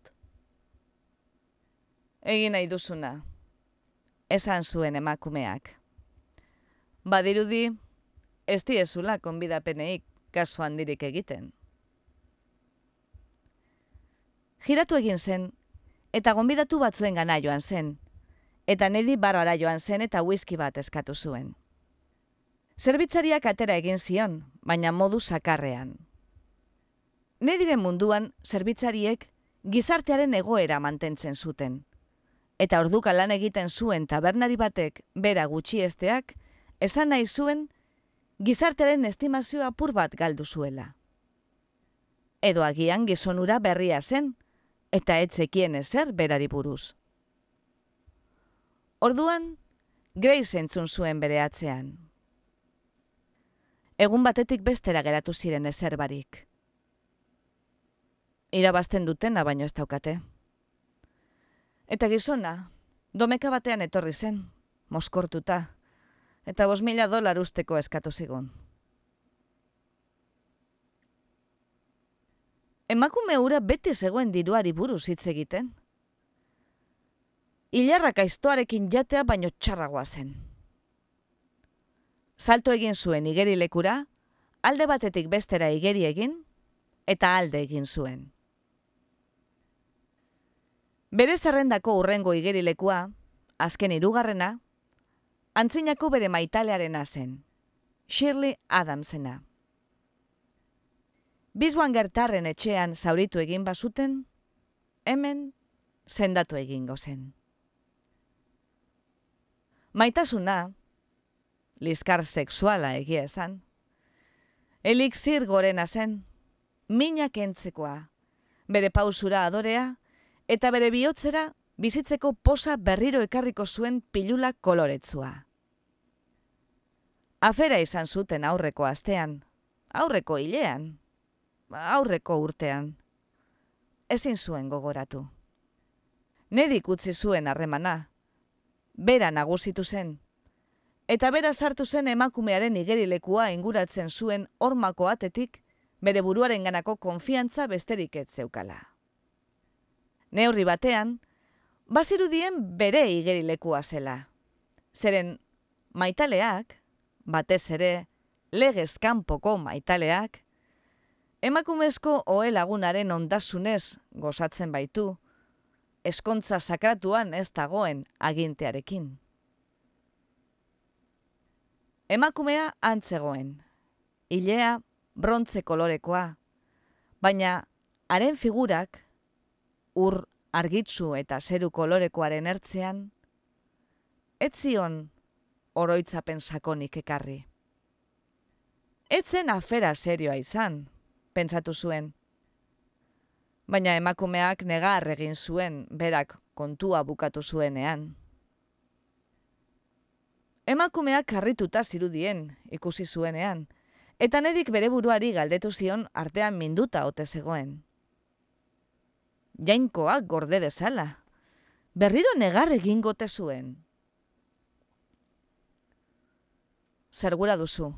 [SPEAKER 1] Egin nahi duzuna, esan zuen emakumeak. Badirudi, ez diezula konbidapeneik kasu handirik egiten. Giratu egin zen, eta gonbidatu batzuen gana joan zen, eta nedi barara joan zen eta whisky bat eskatu zuen. Zerbitzariak atera egin zion, baina modu sakarrean. Nediren munduan, zerbitzariek gizartearen egoera mantentzen zuten. Eta orduka lan egiten zuen tabernari batek bera gutxiesteak, esan nahi zuen gizartearen estimazio apur bat galdu zuela. Edo agian gizonura berria zen, eta etzekien ezer berari buruz. Orduan, Grace entzun zuen bere atzean. Egun batetik bestera geratu ziren ezer barik. Irabazten dutena baino ez daukate. Eta gizona, domeka batean etorri zen, moskortuta, eta bos mila dolar usteko eskatu zigun. Emakume ura beti zegoen diruari buruz hitz egiten. Ilarrak aiztoarekin jatea baino txarragoa zen. Salto egin zuen igerilekura, alde batetik bestera igeri egin, eta alde egin zuen. Bere zerrendako urrengo igerilekua, azken irugarrena, antzinako bere maitalearen zen, Shirley Adamsena. Bizbuan gertarren etxean zauritu egin bazuten, hemen sendatu egingo zen. Maitasuna, liskar sexuala egia esan, elixir gorena zen, minak entzekoa, bere pausura adorea, eta bere bihotzera bizitzeko posa berriro ekarriko zuen pilula koloretzua. Afera izan zuten aurreko astean, aurreko hilean, aurreko urtean. Ezin zuen gogoratu. Nedik utzi zuen harremana. Bera nagusitu zen. Eta bera sartu zen emakumearen igerilekua inguratzen zuen hormako atetik, bere buruaren ganako konfiantza besterik ez zeukala. Neurri batean, bazirudien bere igerilekua zela. Zeren maitaleak, batez ere, legez kanpoko maitaleak, Emakumezko ohe lagunaren ondasunez gozatzen baitu, eskontza sakratuan ez dagoen agintearekin. Emakumea antzegoen, ilea brontze kolorekoa, baina haren figurak ur argitzu eta zeru kolorekoaren ertzean, etzion oroitzapen sakonik ekarri. Etzen afera serioa izan, pentsatu zuen. Baina emakumeak negar egin zuen berak kontua bukatu zuenean. Emakumeak karrituta zirudien ikusi zuenean, eta nedik bere buruari galdetu zion artean minduta ote zegoen. Jainkoak gorde dezala, berriro negar egin gote zuen. Zergura duzu,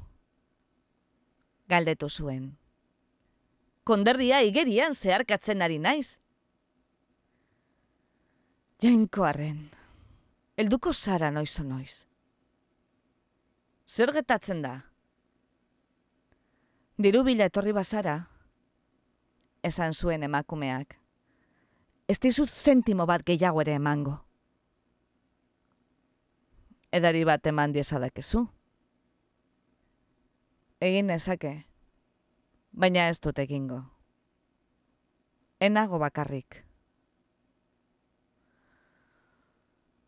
[SPEAKER 1] galdetu zuen konderria igerian zeharkatzen ari naiz. Jainkoaren, elduko zara noiz noiz. Zer getatzen da? Diru bila etorri bazara, esan zuen emakumeak. Ez dizut zentimo bat gehiago ere emango. Edari bat eman diezadakezu. Egin ezake baina ez dut egingo. Enago bakarrik.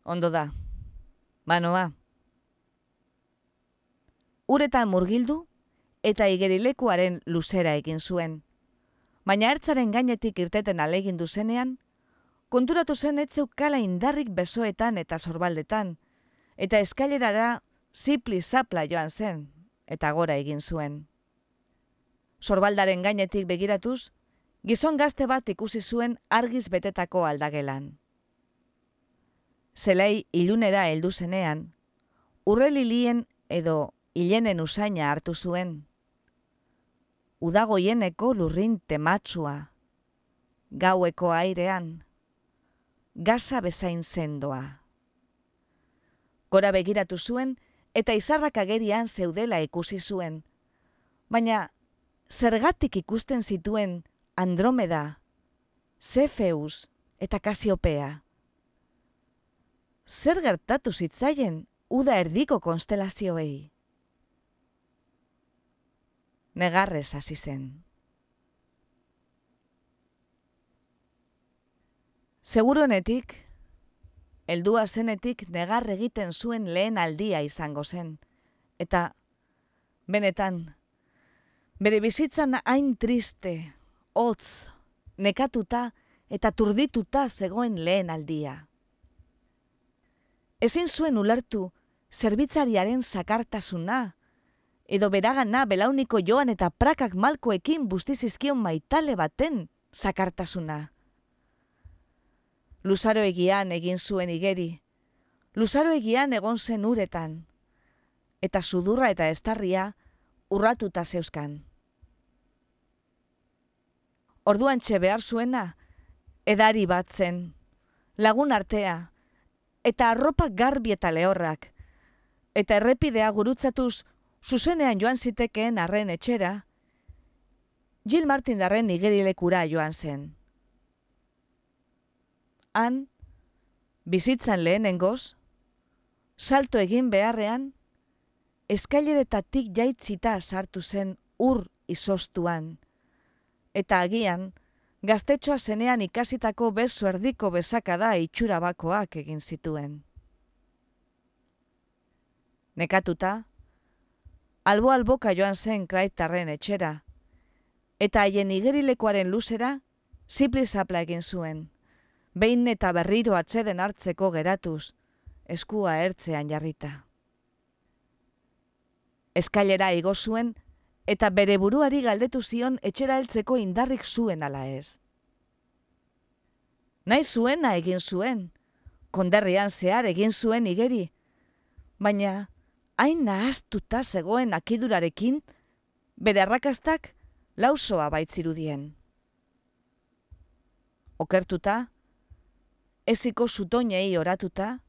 [SPEAKER 1] Ondo da, banoa. Uretan murgildu eta igerilekuaren luzera egin zuen. Baina ertzaren gainetik irteten alegindu zenean, konturatu zen etzeu kala indarrik besoetan eta sorbaldetan, eta eskailerara zipli zapla joan zen, eta gora egin zuen. Sorbaldaren gainetik begiratuz, gizon gazte bat ikusi zuen argiz betetako aldagelan. Zelei ilunera heldu zenean, urrelilien edo hilenen usaina hartu zuen. Udagoieneko lurrin tematsua, gaueko airean, gaza bezain zendoa. Gora begiratu zuen eta izarrak agerian zeudela ikusi zuen. Baina zergatik ikusten zituen Andromeda, Zefeus eta Kasiopea. Zer gertatu zitzaien uda erdiko konstelazioei? Negarrez hasi zen. Seguruenetik, heldua zenetik negar egiten zuen lehen aldia izango zen. Eta, benetan, bere bizitzan hain triste, hotz, nekatuta eta turdituta zegoen lehen aldia. Ezin zuen ulertu zerbitzariaren zakartasuna, edo beragana belauniko joan eta prakak malkoekin bustizizkion maitale baten zakartasuna luzaro egian egin zuen igeri, luzaro egian egon zen uretan, eta sudurra eta estarria urratuta zeuskan. Orduan txe behar zuena, edari bat zen, lagun artea, eta arropa garbi eta lehorrak, eta errepidea gurutzatuz zuzenean joan zitekeen arren etxera, Jill Martin darren igerilekura joan zen han, bizitzan lehenengoz, salto egin beharrean, eskaileretatik jaitzita sartu zen ur izostuan, eta agian, gaztetxoa zenean ikasitako bezu erdiko bezakada itxura bakoak egin zituen. Nekatuta, albo-alboka joan zen kraitarren etxera, eta haien igerilekoaren luzera, zipli zapla egin zuen behin eta berriro atseden hartzeko geratuz, eskua ertzean jarrita. Eskailera igo zuen eta bere buruari galdetu zion etxera heltzeko indarrik zuen ala ez. Nahi zuena egin zuen, konderrian zehar egin zuen igeri, baina hain nahaztuta zegoen akidurarekin, bere arrakastak lausoa baitzirudien. Okertuta, eziko zutoinei oratuta,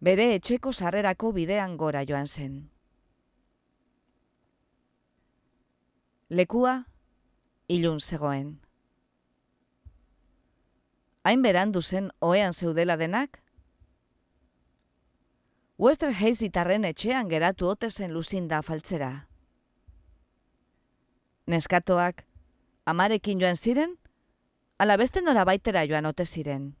[SPEAKER 1] bere etxeko sarrerako bidean gora joan zen. Lekua ilun zegoen. Hain berandu zen oean zeudela denak? Wester Hazitarren etxean geratu ote zen luzinda faltzera. Neskatoak amarekin joan ziren, ala beste nora baitera joan ote ziren.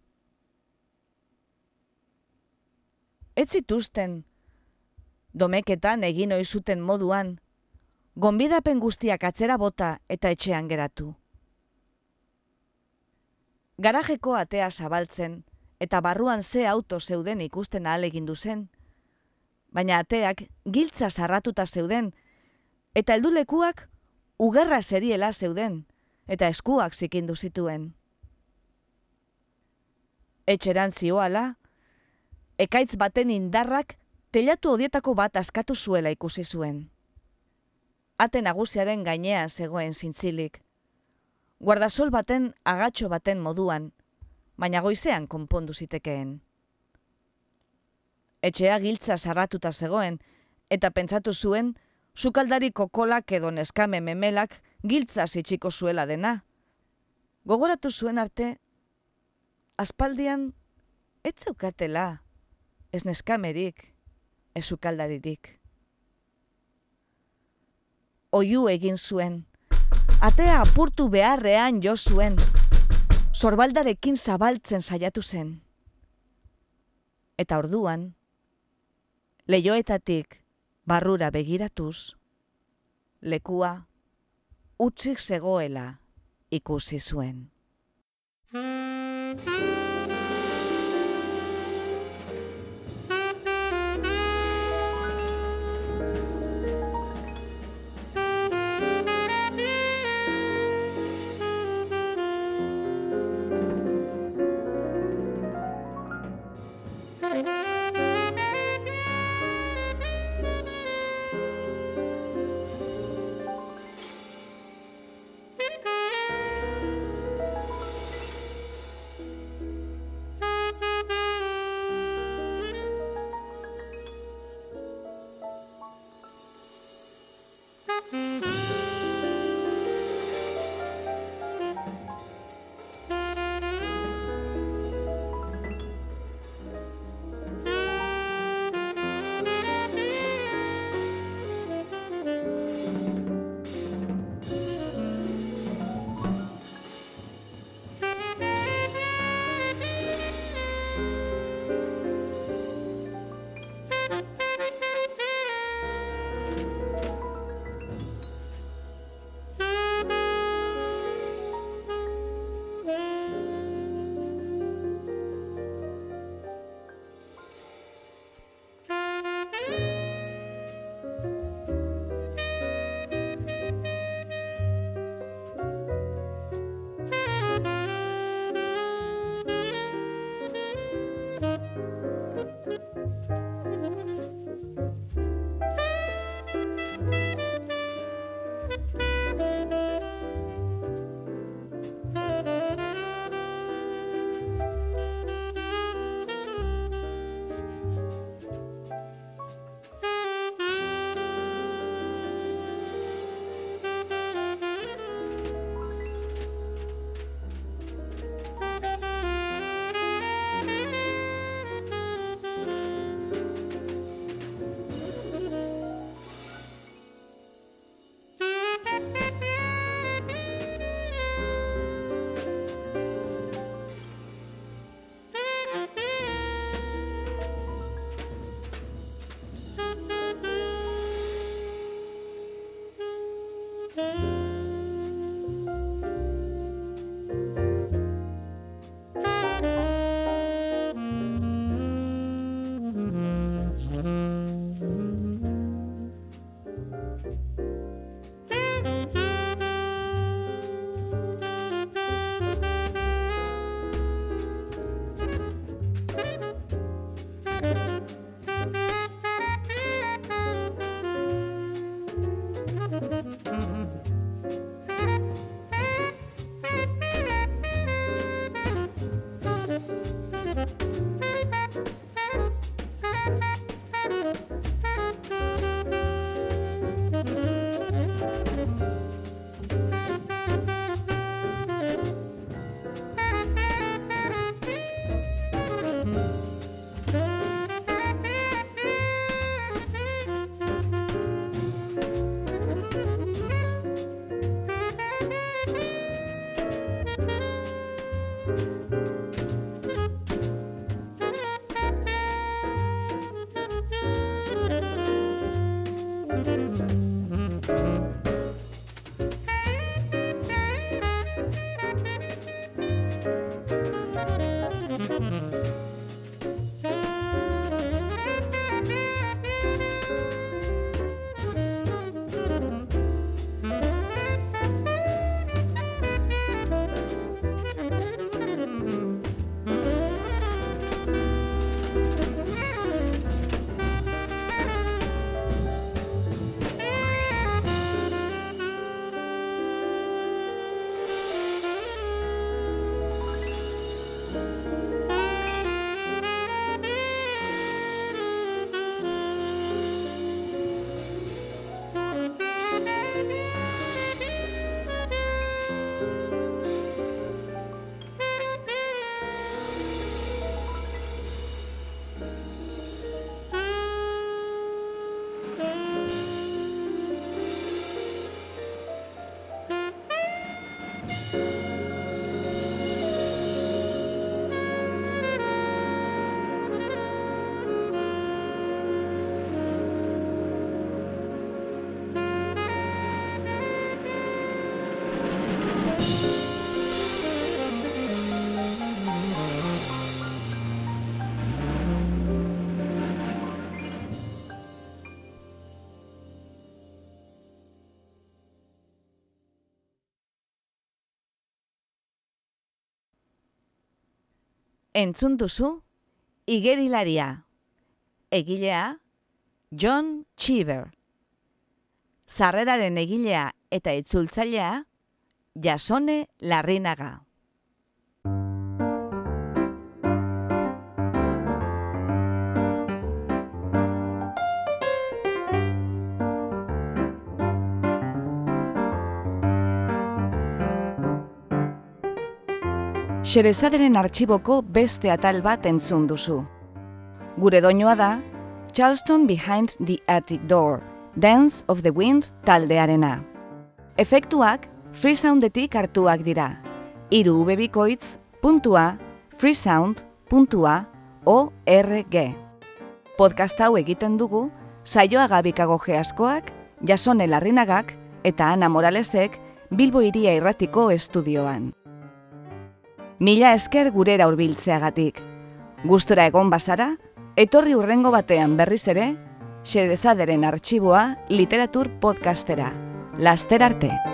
[SPEAKER 1] ez zituzten, domeketan egin oizuten moduan, gonbidapen guztiak atzera bota eta etxean geratu. Garajeko atea zabaltzen eta barruan ze auto zeuden ikusten ahal egin zen, baina ateak giltza sarratuta zeuden eta heldulekuak ugerra seriela zeuden eta eskuak zikindu zituen. Etxeran zioala, ekaitz baten indarrak telatu odietako bat askatu zuela ikusi zuen. Ate nagusiaren gainean zegoen zintzilik. Guardasol baten agatxo baten moduan, baina goizean konpondu zitekeen. Etxea giltza sarratuta zegoen, eta pentsatu zuen, sukaldari kokolak edo neskame memelak giltza zitsiko zuela dena. Gogoratu zuen arte, aspaldian, ez zeukatela, ez neskamerik, ez ukaldaririk. Oiu egin zuen, atea apurtu beharrean jo zuen, sorbaldarekin zabaltzen saiatu zen. Eta orduan, leioetatik barrura begiratuz, lekua utzik zegoela ikusi zuen. Entzun duzu, igerilaria. Egilea, John Cheever. Zarreraren egilea eta itzultzailea, Jasone Larrinaga. Xerezaderen artxiboko beste atal bat entzun duzu. Gure doinoa da, Charleston Behind the Attic Door, Dance of the Winds taldearena. Efektuak freesoundetik hartuak dira. Iru ubebikoitz, puntua, freesound, puntua, org. Podcast hau egiten dugu, saioa gabikago geaskoak, jasone larrinagak eta Ana Moralesek Bilbo iria irratiko estudioan. Mila esker gurera hurbiltzeagatik. Gustora egon bazara, etorri urrengo batean berriz ere, xedezaderen artxiboa literatur podcastera. Laster arte!